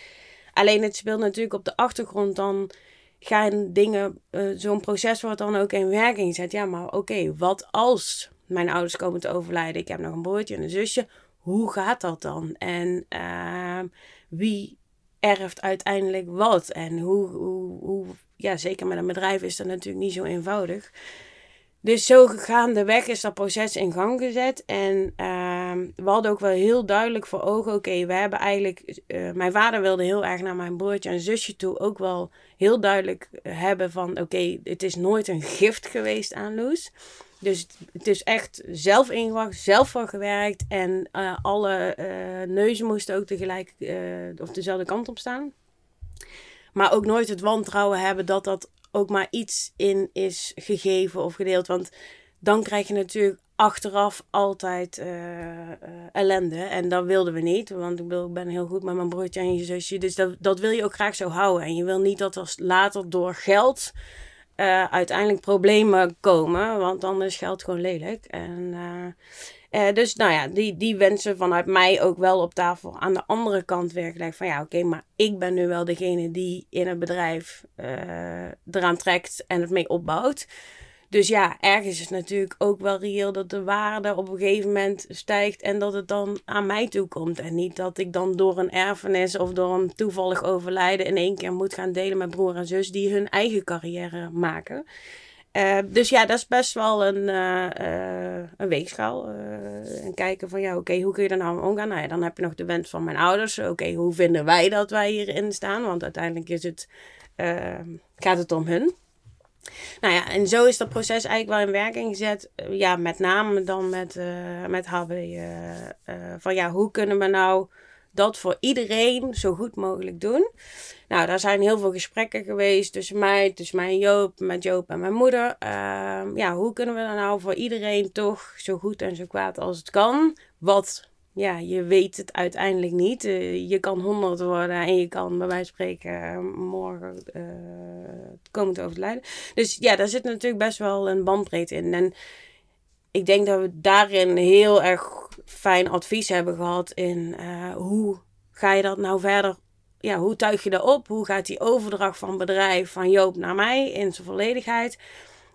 Alleen het speelt natuurlijk op de achtergrond, dan gaan dingen, zo'n proces wordt dan ook in werking gezet. Ja, maar oké, wat als mijn ouders komen te overlijden? Ik heb nog een broertje en een zusje. Hoe gaat dat dan? En ehm, wie erft uiteindelijk wat. En hoe, hoe, hoe, ja, zeker met een bedrijf is dat natuurlijk niet zo eenvoudig. Dus zo gaandeweg is dat proces in gang gezet. En uh, we hadden ook wel heel duidelijk voor ogen: oké, we hebben eigenlijk. Uh, mijn vader wilde heel erg naar mijn broertje en zusje toe ook wel heel duidelijk hebben: van oké, het is nooit een gift geweest aan Loes. Dus het is echt zelf ingewacht, zelf voor gewerkt. En uh, alle uh, neuzen moesten ook tegelijk uh, of dezelfde kant op staan. Maar ook nooit het wantrouwen hebben dat dat ook maar iets in is gegeven of gedeeld. Want dan krijg je natuurlijk achteraf altijd ellende. En dat wilden we niet. Want ik, ben heel goed met mijn broertje en je zusje. Dus dat, dat wil je ook graag zo houden. En je wil niet dat er later door geld uh, uiteindelijk problemen komen. Want dan is geld gewoon lelijk. En, dus nou ja, die, die wensen vanuit mij ook wel op tafel. Aan de andere kant weer gelijk van ja, oké, maar ik ben nu wel degene die in het bedrijf eraan trekt en het mee opbouwt. Dus ja, ergens is natuurlijk ook wel reëel dat de waarde op een gegeven moment stijgt en dat het dan aan mij toe komt. En niet dat ik dan door een erfenis of door een toevallig overlijden in één keer moet gaan delen met broer en zus die hun eigen carrière maken. Uh, dus ja, dat is best wel een, uh, uh, een weegschaal. en kijken van ja, oké, hoe kun je er nou omgaan? Nou ja, dan heb je nog de wens van mijn ouders. Oké, hoe vinden wij dat wij hierin staan? Want uiteindelijk is het, gaat het om hun. Nou ja, en zo is dat proces eigenlijk wel in werking gezet. Eh, ja, met name dan met, uh, met uh, van ja, hoe kunnen we nou dat voor iedereen zo goed mogelijk doen? Nou, daar zijn heel veel gesprekken geweest tussen mij, tussen mij en Joop, met Joop en mijn moeder. Ehm, ja, hoe kunnen we dan nou voor iedereen toch zo goed en zo kwaad als het kan? Wat ja, je weet het uiteindelijk niet. Uh, je kan honderd worden en je kan bij wijze van spreken eh, morgen uh, komen te overlijden. Dus ja, daar zit natuurlijk best wel een bandbreedte in. En ik denk dat we daarin heel erg fijn advies hebben gehad in hoe ga je dat nou verder ja, hoe tuig je dat op? Hoe gaat die overdracht van bedrijf van Joop naar mij in zijn volledigheid?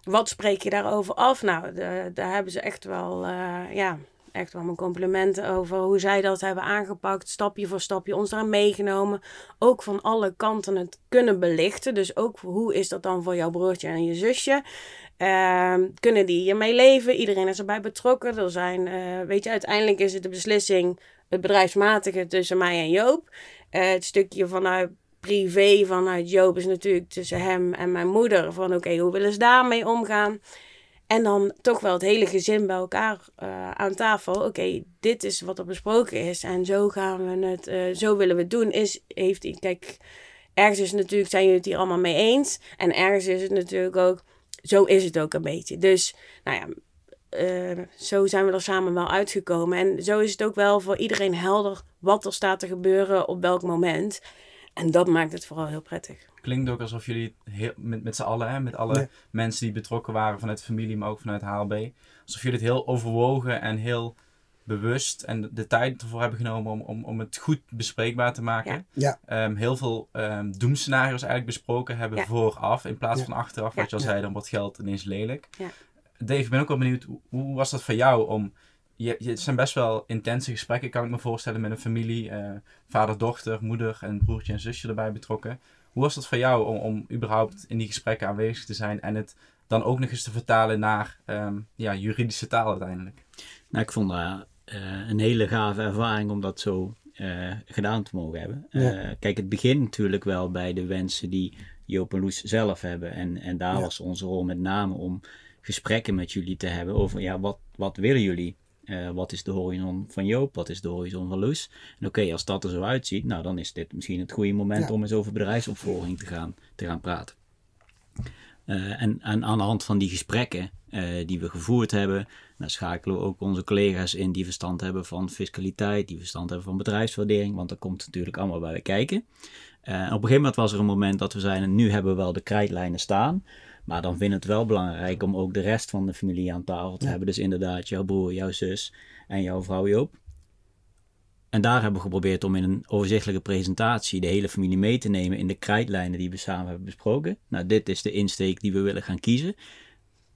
Wat spreek je daarover af? Nou, daar hebben ze echt wel, ja, echt wel mijn complimenten over hoe zij dat hebben aangepakt. Stapje voor stapje ons eraan meegenomen. Ook van alle kanten het kunnen belichten. Dus ook hoe is dat dan voor jouw broertje en je zusje? Uh, kunnen die hiermee leven? Iedereen is erbij betrokken. Er zijn, uh, weet je, uiteindelijk is het de beslissing, het bedrijfsmatige tussen mij en Joop. Uh, het stukje vanuit privé, vanuit Joop, is natuurlijk tussen hem en mijn moeder. Van oké, hoe willen ze daarmee omgaan? En dan toch wel het hele gezin bij elkaar uh, aan tafel. Oké, dit is wat er besproken is. En zo gaan we het, uh, zo willen we het doen. Is, heeft, kijk, ergens is het natuurlijk, zijn jullie het hier allemaal mee eens. En ergens is het natuurlijk ook, zo is het ook een beetje. Dus, nou ja, uh, zo zijn we er samen wel uitgekomen. En zo is het ook wel voor iedereen helder wat er staat te gebeuren op welk moment. En dat maakt het vooral heel prettig klinkt ook alsof jullie heel, met, met z'n allen, hè, met alle mensen die betrokken waren vanuit de familie, maar ook vanuit HLB, alsof jullie het heel overwogen en heel bewust en de tijd ervoor hebben genomen om, om, om het goed bespreekbaar te maken. Ja. Um, heel veel um, doemscenario's eigenlijk besproken hebben ja. vooraf, in plaats van achteraf, wat je al zei, dan wordt geld ineens lelijk. Dave, ik ben ook wel benieuwd, hoe, hoe was dat voor jou om je, het zijn best wel intense gesprekken, kan ik me voorstellen, met een familie. Uh, vader, dochter, moeder en broertje en zusje erbij betrokken. Hoe was dat voor jou om, om überhaupt in die gesprekken aanwezig te zijn en het dan ook nog eens te vertalen naar um, ja, juridische taal uiteindelijk? Nou, ik vond dat uh, een hele gave ervaring om dat zo uh, gedaan te mogen hebben. Ja. Uh, kijk, het begint natuurlijk wel bij de wensen die Joop en Loes zelf hebben. En, en daar ja. was onze rol met name om gesprekken met jullie te hebben over ja, wat, wat willen jullie? Uh, wat is de horizon van Joop? Wat is de horizon van Loes? En oké, okay, als dat er zo uitziet, nou dan is dit misschien het goede moment ja. om eens over bedrijfsopvolging te gaan, te gaan praten. Uh, en, en, aan de hand van die gesprekken uh, die we gevoerd hebben, dan schakelen we ook onze collega's in die verstand hebben van fiscaliteit, die verstand hebben van bedrijfswaardering, want dat komt natuurlijk allemaal bij kijken. op een gegeven moment was er een moment dat we zeiden, nu hebben we wel de krijtlijnen staan. Maar dan vind ik het wel belangrijk om ook de rest van de familie aan tafel te ja. hebben. Dus inderdaad, jouw broer, jouw zus en jouw vrouw Joop. En daar hebben we geprobeerd om in een overzichtelijke presentatie de hele familie mee te nemen in de krijtlijnen die we samen hebben besproken. Nou, dit is de insteek die we willen gaan kiezen.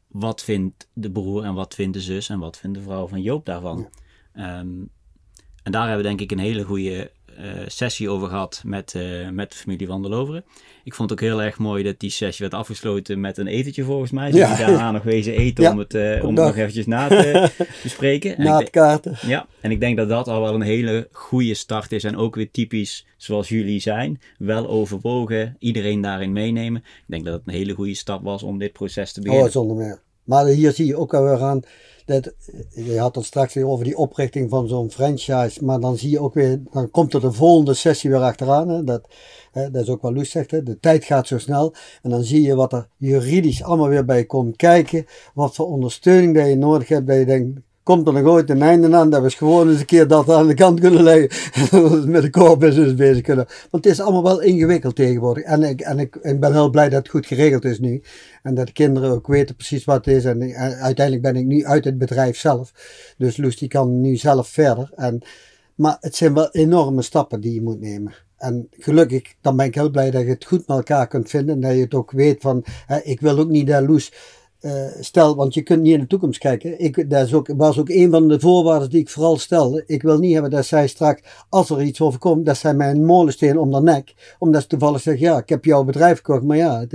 Wat vindt de broer en wat vindt de zus en wat vindt de vrouw van Joop daarvan? Ja. Um, en daar hebben we denk ik een hele goede sessie over gehad met, uh, met de familie van der Loveren. Ik vond het ook heel erg mooi dat die sessie werd afgesloten met een etentje volgens mij. Ze ja. daarna nog wezen eten ja, om het, uh, om nog eventjes na te bespreken. Na het kaarten. Ja, en ik denk dat dat al wel een hele goede start is. En ook weer typisch zoals jullie zijn. Wel overwogen, iedereen daarin meenemen. Ik denk dat het een hele goede stap was om dit proces te beginnen. Oh, zonder meer. Maar hier zie je ook alweer aan, dat, je had het straks weer over die oprichting van zo'n franchise, maar dan zie je ook weer, dan komt er de volgende sessie weer achteraan. Hè, dat, hè, dat is ook wat Loes hè, de tijd gaat zo snel. En dan zie je wat er juridisch allemaal weer bij komt kijken, wat voor ondersteuning dat je nodig hebt, dat je denkt, komt er nog ooit een einde aan dat we gewoon eens een keer dat aan de kant kunnen leggen. met de core business bezig kunnen. Want het is allemaal wel ingewikkeld tegenwoordig. En ik, en ik, ben heel blij dat het goed geregeld is nu. En dat de kinderen ook weten precies wat het is. En, uiteindelijk ben ik nu uit het bedrijf zelf. Dus Loes die kan nu zelf verder. En, maar het zijn wel enorme stappen die je moet nemen. En gelukkig, dan ben ik heel blij dat je het goed met elkaar kunt vinden. En dat je het ook weet van, hè, ik wil ook niet dat Loes uh, stel, want je kunt niet in de toekomst kijken. Ik, dat is ook, was ook een van de voorwaarden die ik vooral stelde. Ik wil niet hebben dat zij straks, als er iets overkomt, dat zij mij een molensteen om de nek. Omdat ze toevallig zeggen, ja, ik heb jouw bedrijf gekocht. Maar ja,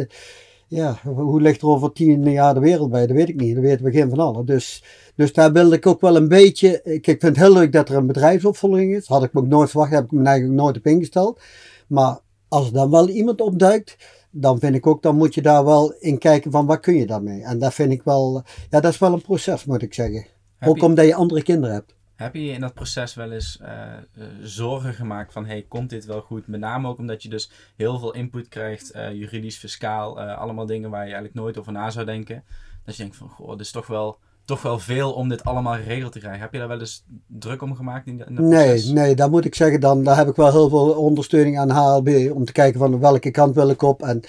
ja hoe ligt er over tien jaar de wereld bij? Dat weet ik niet. Dat weten we geen van allen. Dus, dus daar wilde ik ook wel een beetje... Ik, ik vind het heel leuk dat er een bedrijfsopvolging is. Had ik me ook nooit verwacht. Heb ik me eigenlijk nooit op ingesteld. Maar als er dan wel iemand opduikt dan vind ik ook, dan moet je daar wel in kijken van wat kun je daarmee. En dat vind ik wel, ja, dat is wel een proces moet ik zeggen. ook omdat je andere kinderen hebt. Heb je in dat proces wel eens uh, zorgen gemaakt van, hey, komt dit wel goed? Met name ook omdat je dus heel veel input krijgt, uh, juridisch, fiscaal, allemaal dingen waar je eigenlijk nooit over na zou denken. Dat je denkt van, goh, dit is toch wel toch wel veel om dit allemaal geregeld te krijgen. Heb je daar wel eens druk om gemaakt in, in Nee, nee, daar moet ik zeggen, dan daar heb ik wel heel veel ondersteuning aan HLB om te kijken van welke kant wil ik op. En,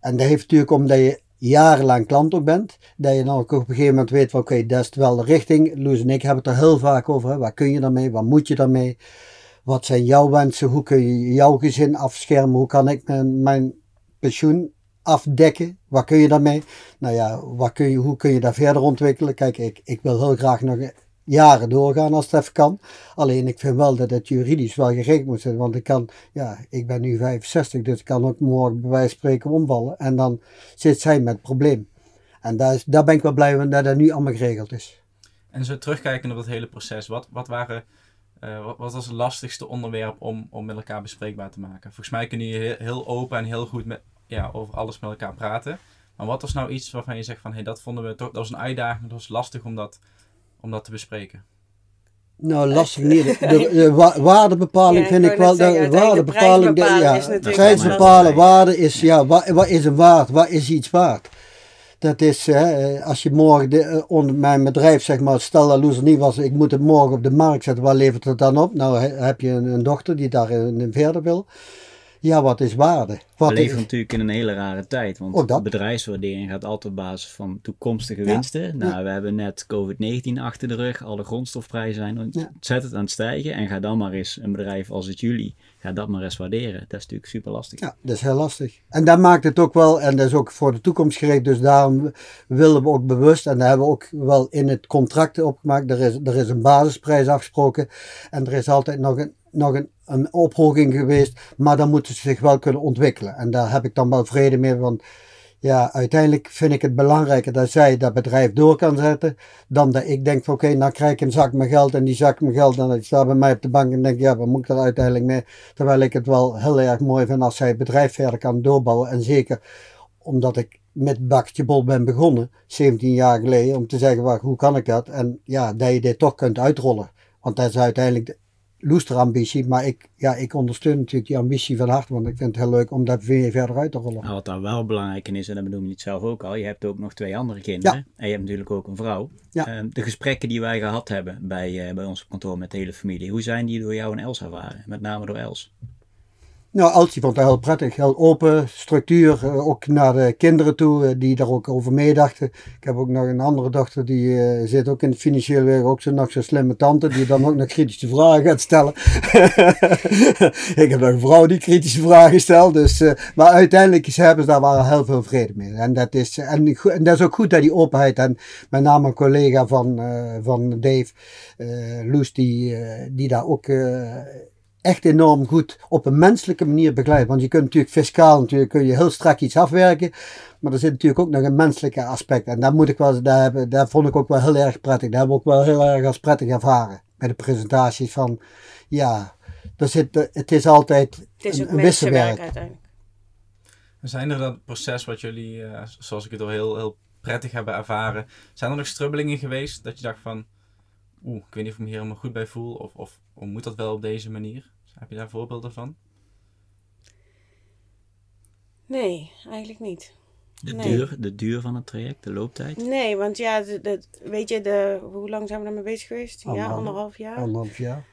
en dat heeft natuurlijk omdat je jarenlang klant ook bent, dat je dan ook op een gegeven moment weet van oké, dat is wel de richting. Loes en ik hebben het er heel vaak over. Hè. Wat kun je daarmee? Wat moet je daarmee? Wat zijn jouw wensen? Hoe kun je jouw gezin afschermen? Hoe kan ik mijn, mijn pensioen afdekken. Wat kun je daarmee? Nou ja, wat kun je, hoe kun je daar verder ontwikkelen? Kijk, ik, ik wil heel graag nog jaren doorgaan als het even kan. Alleen ik vind wel dat het juridisch wel geregeld moet zijn. Want ik kan, ja, ik ben nu 65, dus ik kan ook morgen bij wijze van spreken omvallen. En dan zit zij met het probleem. En daar, is, daar ben ik wel blij mee dat dat nu allemaal geregeld is. En zo terugkijken op het hele proces, wat, wat waren... Uh, wat, was het lastigste onderwerp om, om met elkaar bespreekbaar te maken? Volgens mij kun je heel, heel open en heel goed met, ja, over alles met elkaar praten. Maar wat was nou iets waarvan je zegt van, hé, hey, dat vonden we toch, dat was een uitdaging, dat was lastig om dat, om dat te bespreken? Nou, lastig niet. De, de waardebepaling vind ik wel. de waardebepaling, de, ja, prijsbepalen, waarde is, ja, wat, wat is een waard? Wat is iets waard? Dat is, hè, als je morgen de, eh, onder mijn bedrijf, zeg maar, stel dat Loes niet was, ik moet het morgen op de markt zetten, waar levert het dan op? Nou, heb je een, een dochter die daarin verder wil ja, wat is waarde? Wat We leven natuurlijk in een hele rare tijd, want de bedrijfswaardering gaat altijd op basis van toekomstige winsten. Nou, we hebben net COVID-19 achter de rug, alle grondstofprijzen zijn ontzettend aan het stijgen. En ga dan maar eens een bedrijf als het jullie, ga dat maar eens waarderen. Dat is natuurlijk super lastig. Ja, dat is heel lastig. En dat maakt het ook wel, en dat is ook voor de toekomst gericht, dus daarom willen we ook bewust, en daar hebben we ook wel in het contract opgemaakt, er is, er is een basisprijs afgesproken en er is altijd nog een nog een, een ophoging geweest, maar dan moeten ze zich wel kunnen ontwikkelen. En daar heb ik dan wel vrede mee, want ja, uiteindelijk vind ik het belangrijker dat zij dat bedrijf door kan zetten, dan dat ik denk van oké, nou krijg ik een zak met geld en die zak met geld, dan staat bij mij op de bank en denk ja, wat moet ik er uiteindelijk mee? Terwijl ik het wel heel erg mooi vind als zij het bedrijf verder kan doorbouwen en zeker omdat ik met Bakje Bol ben begonnen, 17 jaar geleden, om te zeggen, waar, hoe kan ik dat? En ja, dat je dit toch kunt uitrollen. Want dat is uiteindelijk loester ambitie. Maar ik, ja, ik ondersteun natuurlijk die ambitie van harte. Want ik vind het heel leuk om dat weer verder uit te rollen. Nou, wat daar wel belangrijk in is, en dat bedoel je het zelf ook al. Je hebt ook nog twee andere kinderen. Ja. En je hebt natuurlijk ook een vrouw. Ja. Ehm, de gesprekken die wij gehad hebben bij, uh, bij ons kantoor met de hele familie. Hoe zijn die door jou en Els ervaren? Met name door Els. Nou, Altje vond het heel prettig, heel open structuur, eh, ook naar de kinderen toe, eh, die daar ook over meedachten. Ik heb ook nog een andere dochter, die uh, zit ook in het financiële werk, ook zo nog zo'n slimme tante, die dan ook nog kritische vragen gaat stellen. ik heb nog een vrouw die kritische vragen stelt, dus, maar uiteindelijk hebben ze daar wel heel veel vrede mee. En dat is, en, en dat is ook goed dat die openheid, en met name een collega van, van Dave, Loes, die, die daar ook echt enorm goed op een menselijke manier begeleid. Want je kunt natuurlijk fiscaal natuurlijk kun je heel strak iets afwerken. Maar er zit natuurlijk ook nog een menselijke aspect. En daar moet ik wel, daar, hebben, daar vond ik ook wel heel erg prettig. Daar hebben we ook wel heel erg als prettig ervaren. Bij de presentaties van, ja, er zit, het is altijd het is een, wisselwerk. uiteindelijk. Zijn er dat proces wat jullie, uh, zoals ik het al heel, heel prettig hebben ervaren. Zijn er nog strubbelingen geweest dat je dacht van, oeh, ik weet niet of ik me hier helemaal goed bij voel, of, of, of moet dat wel op deze manier? Heb je daar voorbeelden van? Nee, eigenlijk niet. De, Nee. duur, de duur van het traject, de looptijd? Nee, want ja, de, de- weet je, de, hoe lang zijn we daarmee bezig geweest? Ja, Anderhalf. anderhalf jaar. Anderhalf jaar.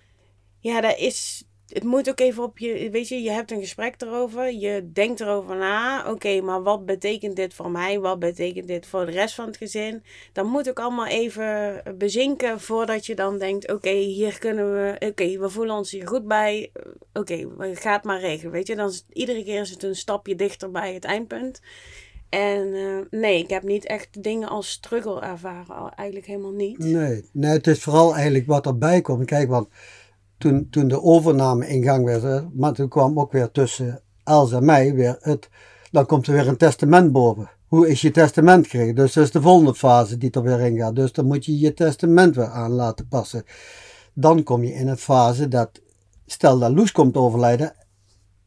Ja, dat is. Het moet ook even op je. Weet je, je hebt een gesprek erover. Je denkt erover na. Oké, maar wat betekent dit voor mij? Wat betekent dit voor de rest van het gezin? Dat moet ook allemaal even bezinken voordat je dan denkt: oké, hier kunnen we. Oké, we voelen ons hier goed bij. Oké, we gaan maar regelen. Weet je, dan is, iedere keer is het een stapje dichter bij het eindpunt. En eh, nee, ik heb niet echt dingen als struggle ervaren. Eigenlijk helemaal niet. Nee, nee, het is vooral eigenlijk wat erbij komt. Kijk, want toen, toen de overname in gang werd, maar toen kwam ook weer tussen Els en mij weer het, dan komt er weer een testament boven. Hoe is je testament gekregen? Dus dat is de volgende fase die er weer in gaat. Dus dan moet je je testament weer aan laten passen. Dan kom je in een fase dat, stel dat Loes komt overlijden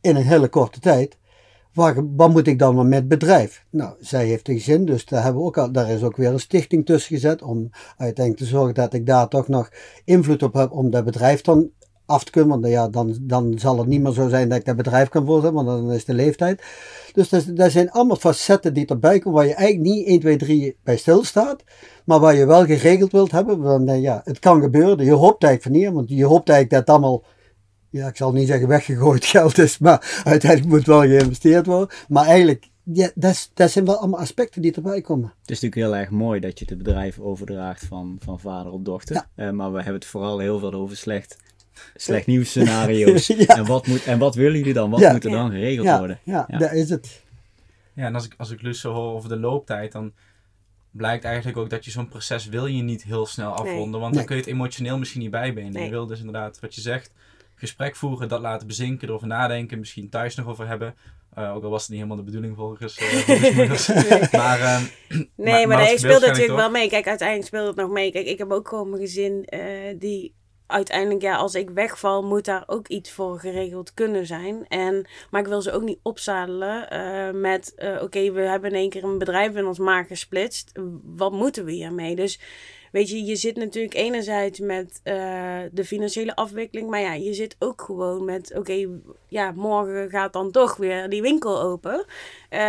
in een hele korte tijd. Waar, wat moet ik dan maar met bedrijf? Nou, zij heeft een gezin, dus daar, hebben we ook al, daar is ook weer een stichting tussen gezet. Om uiteindelijk te zorgen dat ik daar toch nog invloed op heb om dat bedrijf dan af te kunnen. Want ja, dan, dan zal het niet meer zo zijn dat ik dat bedrijf kan voorzetten, want dan is de leeftijd. Dus dat, dat zijn allemaal facetten die erbij komen waar je eigenlijk niet 1, 2, 3 bij stilstaat. Maar waar je wel geregeld wilt hebben. Want ja, het kan gebeuren. Je hoopt eigenlijk van niet, want je hoopt eigenlijk dat het allemaal ja, ik zal niet zeggen weggegooid geld is, maar uiteindelijk moet wel geïnvesteerd worden. Maar eigenlijk, ja, dat, dat zijn wel allemaal aspecten die erbij komen. Het is natuurlijk heel erg mooi dat je het bedrijf overdraagt van, van vader op dochter. Ja. Eh, maar we hebben het vooral heel veel over slecht, slecht nieuws scenario's. Ja. en, wat moet, en wat willen jullie dan? Wat Ja. moet er dan geregeld Ja, worden? ja, Ja. dat is het. Ja, en als ik, als ik zo hoor over de looptijd, dan blijkt eigenlijk ook dat je zo'n proces wil je niet heel snel afronden. Want dan Nee. kun je het emotioneel misschien niet bijbenen. Nee. Je wil dus inderdaad, wat je zegt, gesprek voeren, dat laten bezinken, erover nadenken, misschien thuis nog over hebben. Eh, ook al was het niet helemaal de bedoeling volgens eh. Maar, ehm, Nee, maar, dat nee, gebeurt speelt natuurlijk toch? wel mee. Kijk, uiteindelijk speelt het nog mee. Kijk, ik heb ook gewoon mijn gezin eh, die uiteindelijk, ja, als ik wegval, moet daar ook iets voor geregeld kunnen zijn. En, maar ik wil ze ook niet opzadelen eh, met, eh, oké, we hebben in één keer een bedrijf in ons maag gesplitst. Wat moeten we hiermee? Dus weet je, je zit natuurlijk enerzijds met eh, de financiële afwikkeling, maar ja, je zit ook gewoon met, oké, ja, morgen gaat dan toch weer die winkel open. Eh,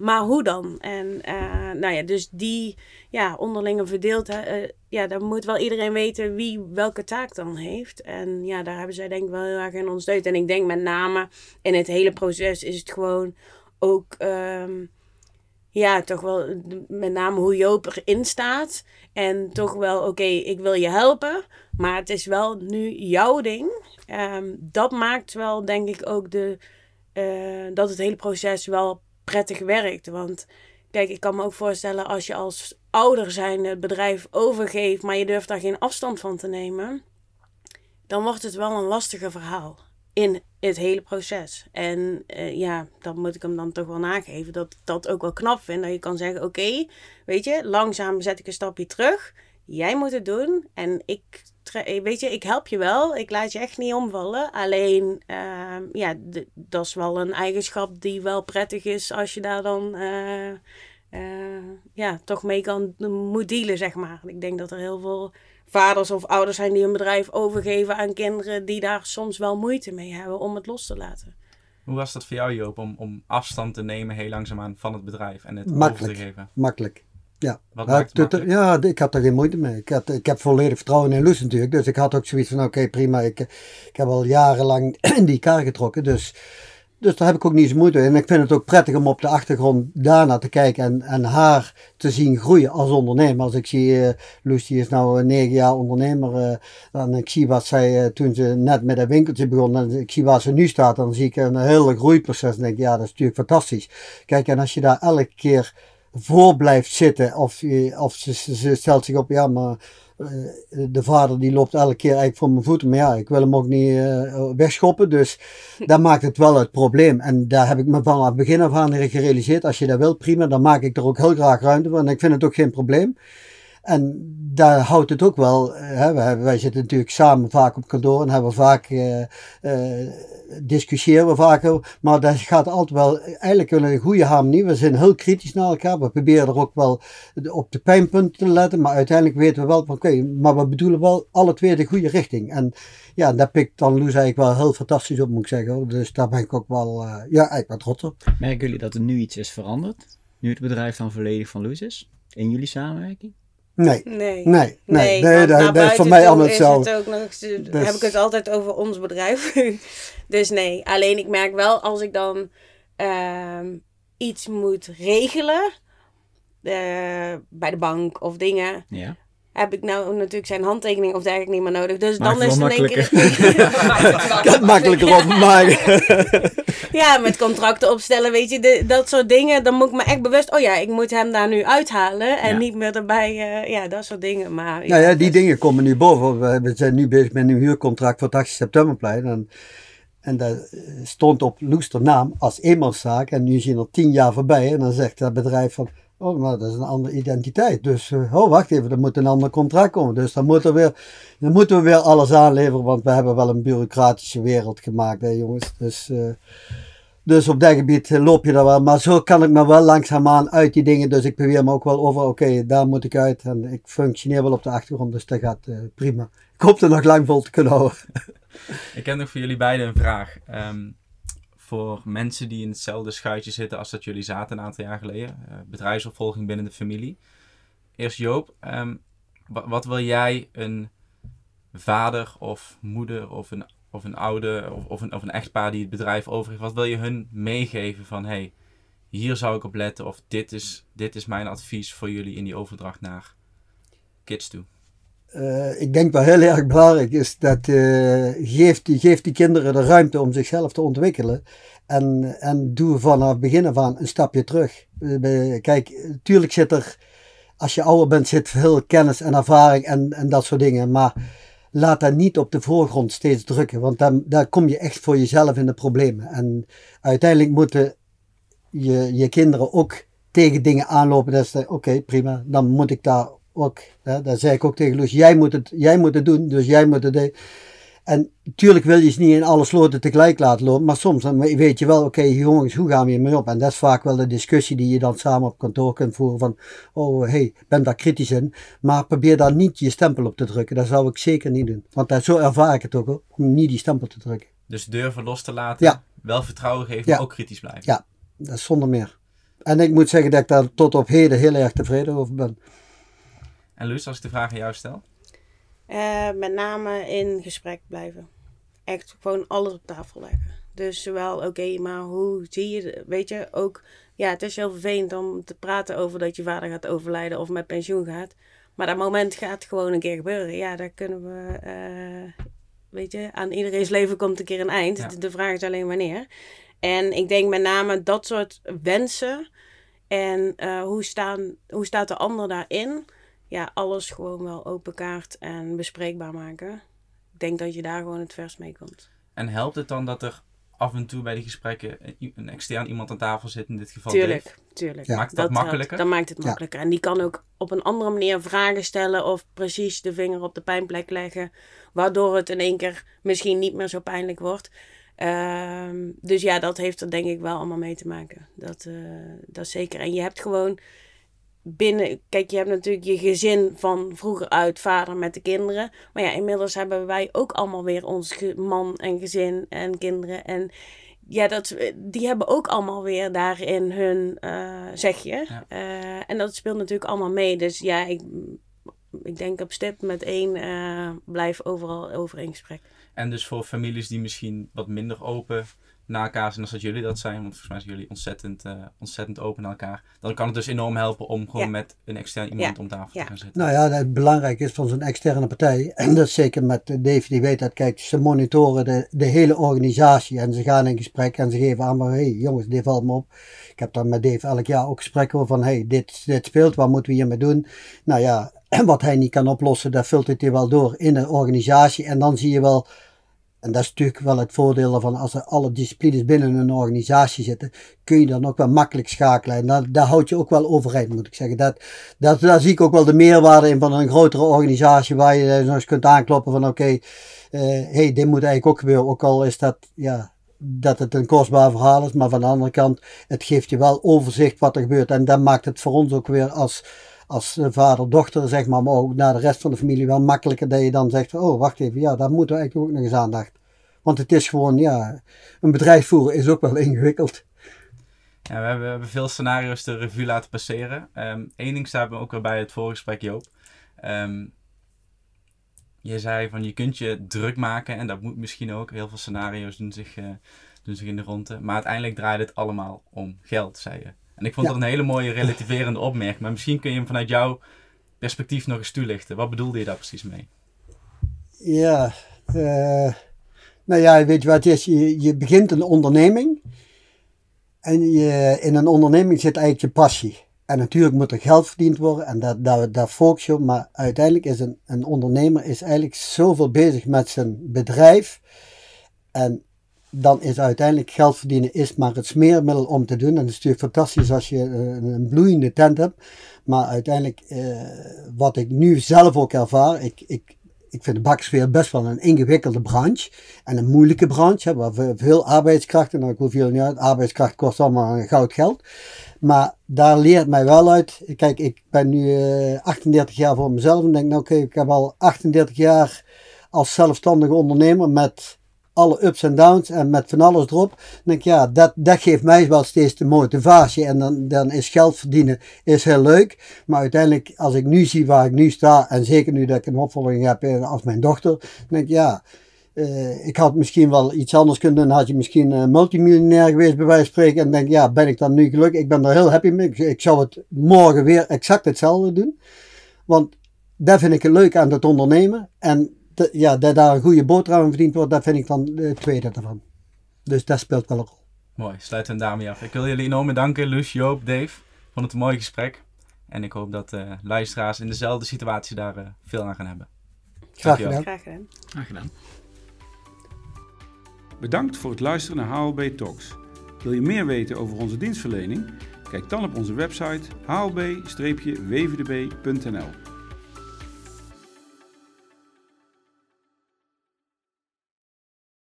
maar hoe dan? En eh, nou ja, dus die ja, onderlinge verdeeldheid, ja, dan moet wel iedereen weten wie welke taak dan heeft. En ja, daar hebben zij denk ik wel heel erg in ondersteund. En ik denk met name in het hele proces is het gewoon ook, ehm, ja, toch wel met name hoe Joop erin staat. En toch wel, oké, ik wil je helpen, maar het is wel nu jouw ding. Ehm, dat maakt wel, denk ik, ook de, eh, dat het hele proces wel prettig werkt. Want kijk, ik kan me ook voorstellen als je als ouder zijn het bedrijf overgeeft, maar je durft daar geen afstand van te nemen, dan wordt het wel een lastiger verhaal in het hele proces. En eh, ja, dat moet ik hem dan toch wel nageven, dat ik dat ook wel knap vind. Dat je kan zeggen, oké, weet je, langzaam zet ik een stapje terug. Jij moet het doen en ik, tre- weet je, ik help je wel. Ik laat je echt niet omvallen. Alleen, ehm, ja, dat is wel een eigenschap die wel prettig is als je daar dan eh, eh, ja, toch mee kan moet dealen, zeg maar. Ik denk dat er heel veel vaders of ouders zijn die een bedrijf overgeven aan kinderen die daar soms wel moeite mee hebben om het los te laten. hoe was dat voor jou Joop, om, om afstand te nemen heel langzaamaan van het bedrijf en het Makkelijk. over te geven? Makkelijk. Ja, Wat Ja, maakt het het- makkelijk? ja, ik had er geen moeite mee. Ik, had, ik heb volledig vertrouwen in Loes natuurlijk. Dus ik had ook zoiets van, oké, prima. Ik, ik heb al jarenlang in die kar getrokken. Dus, dus daar heb ik ook niet zo moeite mee. En ik vind het ook prettig om op de achtergrond daarna te kijken. En, en haar te zien groeien als ondernemer. Als ik zie, Loes die is nou eh, negen jaar ondernemer. eh, en ik zie wat zij toen ze net met dat winkeltje begon. En ik zie waar ze nu staat. Dan zie ik een hele groeiproces. En denk ik, ja, dat is natuurlijk fantastisch. Kijk, en als je daar elke keer voor blijft zitten. Of, of ze, ze, stelt zich op, ja, maar de vader die loopt elke keer eigenlijk voor mijn voeten. Maar ja, ik wil hem ook niet eh, wegschoppen. Dus dat maakt het wel het probleem. En daar heb ik me van het begin af aan gerealiseerd. Als je dat wilt, prima. Dan maak ik er ook heel graag ruimte voor. En ik vind het ook geen probleem. En daar houdt het ook wel. Hè, wij, wij, zitten natuurlijk samen vaak op kantoor en hebben vaak uh, uh, discussiëren we vaak. Maar dat gaat altijd wel eigenlijk een goede harmonie. We zijn heel kritisch naar elkaar. We proberen er ook wel op de pijnpunten te letten. Maar uiteindelijk weten we wel oké, maar we bedoelen wel alle twee de goede richting. En ja, daar pikt dan Loes eigenlijk wel heel fantastisch op, moet ik zeggen. Dus daar ben ik ook wel, uh, ja, eigenlijk wel trots op. Merken jullie dat er nu iets is veranderd? Nu het bedrijf dan volledig van Loes is? In jullie samenwerking? Nee. Nee. Nee, nee, nee, nee dat, dat is voor mij allemaal zo. Het ook nog, dus... Heb ik het altijd over ons bedrijf. dus nee, alleen ik merk wel als ik dan uh, iets moet regelen. Uh, bij de bank of dingen. Ja heb ik nou natuurlijk zijn handtekening of dergelijke niet meer nodig. Dus dan is het in één keer... het makkelijker op maken. ja, met contracten opstellen, weet je, de, dat soort dingen. Dan moet ik me echt bewust, oh ja, ik moet hem daar nu uithalen. En ja. niet meer erbij, uh, ja, dat soort dingen. Maar, ja, nou ja, die dus... dingen komen nu boven. We zijn nu bezig met een huurcontract voor het 8 septemberplein. En, en daar stond op Loester naam als eenmanszaak. En nu zien er tien jaar voorbij. En dan zegt dat bedrijf van... Oh, maar dat is een andere identiteit. Dus, uh, oh, wacht even, er moet een ander contract komen. Dus dan, moet er weer, dan moeten we weer alles aanleveren, want we hebben wel een bureaucratische wereld gemaakt, hè, jongens. Dus, uh, dus op dat gebied loop je daar wel. Maar zo kan ik me wel langzaamaan uit die dingen. Dus ik probeer me ook wel over, oké, daar moet ik uit. En ik functioneer wel op de achtergrond, dus dat gaat prima. Ik hoop er nog lang vol te kunnen houden. ik heb nog voor jullie beiden een vraag. Um, voor mensen die in hetzelfde schuitje zitten als dat jullie zaten een aantal jaar geleden. Uh, bedrijfsopvolging binnen de familie. Eerst Joop, um, wat wil jij een vader of moeder of een, of een oude of, of, een, of een echtpaar die het bedrijf over heeft, wat wil je hun meegeven van hey, hier zou ik op letten of dit is, dit is mijn advies voor jullie in die overdracht naar kids toe? Uh, ik denk wel heel erg belangrijk is dat uh, geeft, die, geeft die kinderen de ruimte om zichzelf te ontwikkelen. En, en doe vanaf begin af aan een stapje terug. Uh, kijk, tuurlijk zit er, als je ouder bent, zit veel kennis en ervaring en, en dat soort dingen. Maar laat dat niet op de voorgrond steeds drukken. Want dan, daar kom je echt voor jezelf in de problemen. En uiteindelijk moeten je, je kinderen ook tegen dingen aanlopen. Dat is oké, prima, dan moet ik daar ook, hè, daar zei ik ook tegen Loes, jij moet, het, jij moet het doen, dus jij moet het doen. En natuurlijk wil je ze niet in alle sloten tegelijk laten lopen, maar soms dan weet je wel, oké okay, jongens, hoe gaan we hiermee op? En dat is vaak wel de discussie die je dan samen op kantoor kunt voeren van, oh hey, ben daar kritisch in, maar probeer daar niet je stempel op te drukken. Dat zou ik zeker niet doen, want dat, zo ervaar ik het ook, hoor, om niet die stempel te drukken. Dus durven los te laten, ja. wel vertrouwen geven, ja. maar ook kritisch blijven. Ja, dat is zonder meer. En ik moet zeggen dat ik daar tot op heden heel erg tevreden over ben. En Luus, als ik de vraag aan jou stel? Uh, met name in gesprek blijven. Echt gewoon alles op tafel leggen. Dus zowel, oké, okay, maar hoe zie je, weet je, ook, ja, het is heel vervelend om te praten over dat je vader gaat overlijden of met pensioen gaat. Maar dat moment gaat gewoon een keer gebeuren. Ja, daar kunnen we, uh, weet je, aan iedereen's leven komt een keer een eind. Ja. De vraag is alleen wanneer. En ik denk met name dat soort wensen en uh, hoe, staan, hoe staat de ander daarin ja, alles gewoon wel open kaart en bespreekbaar maken. Ik denk dat je daar gewoon het vers mee komt. En helpt het dan dat er af en toe bij die gesprekken een extern iemand aan tafel zit, in dit geval Tuurlijk, Dave? tuurlijk. Ja. Maakt dat, dat makkelijker? Dan maakt het makkelijker. Ja. En die kan ook op een andere manier vragen stellen of precies de vinger op de pijnplek leggen, waardoor het in één keer misschien niet meer zo pijnlijk wordt. Um, dus ja, dat heeft er denk ik wel allemaal mee te maken. Dat, uh, dat zeker. En je hebt gewoon binnen. Kijk, je hebt natuurlijk je gezin van vroeger uit, vader met de kinderen. Maar ja, inmiddels hebben wij ook allemaal weer ons man en gezin en kinderen. En ja, dat, die hebben ook allemaal weer daarin hun uh, zegje. Ja. Uh, en dat speelt natuurlijk allemaal mee. Dus ja, ik, ik denk op stip met één uh, blijf overal over in gesprek. En dus voor families die misschien wat minder open naar elkaar zijn als dat jullie dat zijn. Want volgens mij zijn jullie ontzettend, uh, ontzettend open naar elkaar. Dan kan het dus enorm helpen om gewoon ja. met een extern iemand ja. om tafel ja. te gaan zitten. Nou ja, het belangrijk is van zo'n externe partij. En dat is zeker met Dave, die weet dat. Kijk, ze monitoren de, de hele organisatie. En ze gaan in gesprek en ze geven aan, maar hey jongens, dit valt me op. Ik heb dan met Dave elk jaar ook gesprekken over van, hey, dit, dit speelt, wat moeten we hiermee doen? Nou ja, wat hij niet kan oplossen, dat filtert hij wel door in de organisatie. En dan zie je wel en dat is natuurlijk wel het voordeel ervan, als er alle disciplines binnen een organisatie zitten, kun je dan ook wel makkelijk schakelen. En daar, houd je ook wel overeind, moet ik zeggen. Dat, dat, daar zie ik ook wel de meerwaarde in van een grotere organisatie, waar je nog eens kunt aankloppen van oké, okay, hey, dit moet eigenlijk ook gebeuren. Ook al is dat, ja, dat het een kostbaar verhaal is, maar van de andere kant, het geeft je wel overzicht wat er gebeurt. En dat maakt het voor ons ook weer als, als vader, dochter, zeg maar, maar ook naar de rest van de familie wel makkelijker dat je dan zegt, oh wacht even, ja, daar moeten we eigenlijk ook nog eens aandacht. Want het is gewoon, ja, een bedrijf voeren is ook wel ingewikkeld. Ja, we, hebben, we hebben veel scenario's de revue laten passeren. Eén um, ding staat me ook weer bij het voorgesprek, Joop. Um, je zei van je kunt je druk maken en dat moet misschien ook. Heel veel scenario's doen zich, uh, doen zich in de ronde. Maar uiteindelijk draait het allemaal om geld, zei je. En ik vond ja. dat een hele mooie relativerende opmerking. Maar misschien kun je hem vanuit jouw perspectief nog eens toelichten. Wat bedoelde je daar precies mee? Ja, uh, nou ja, weet je wat het is? Je, je begint een onderneming. En je, in een onderneming zit eigenlijk je passie. En natuurlijk moet er geld verdiend worden en daar, daar, daar focus je op. Maar uiteindelijk is een, een ondernemer is eigenlijk zoveel bezig met zijn bedrijf. En dan is uiteindelijk geld verdienen is maar het smeermiddel om te doen. En dat is natuurlijk fantastisch als je een, een bloeiende tent hebt. Maar uiteindelijk, eh, wat ik nu zelf ook ervaar, ik, ik, ik vind de baksfeer best wel een ingewikkelde branche. En een moeilijke branche, waar veel arbeidskrachten, nou ik hoef jullie niet uit, arbeidskracht kost allemaal goud geld. Maar daar leert mij wel uit. Kijk, ik ben nu uh, 38 jaar voor mezelf en denk, nou oké, ik heb al 38 jaar als zelfstandige ondernemer met alle ups en downs en met van alles erop. Denk ja, dat, dat geeft mij wel steeds de motivatie. En dan, dan is geld verdienen is heel leuk. Maar uiteindelijk, als ik nu zie waar ik nu sta, en zeker nu dat ik een opvolging heb als mijn dochter, dan denk ik, ja, uh, ik had misschien wel iets anders kunnen doen. Had je misschien uh, multimiljonair geweest, bij wijze van spreken. En denk, ja, ben ik dan nu gelukkig? Ik ben er heel happy mee. Ik, ik zou het morgen weer exact hetzelfde doen. Want dat vind ik leuk aan het ondernemen. En de, ja, dat daar een goede boterham verdiend wordt, dat vind ik dan het tweede ervan. Dus dat speelt wel een rol. Mooi, sluiten we daarmee af. Ik wil jullie enorm bedanken, Luus, Joop, Dave. Vond het een mooi gesprek. En ik hoop dat uh, luisteraars in dezelfde situatie daar uh, veel aan gaan hebben. Graag gedaan. Graag gedaan. Graag gedaan. Bedankt voor het luisteren naar HLB Talks. Wil je meer weten over onze dienstverlening? Kijk dan op onze website hlb-wvdb.nl.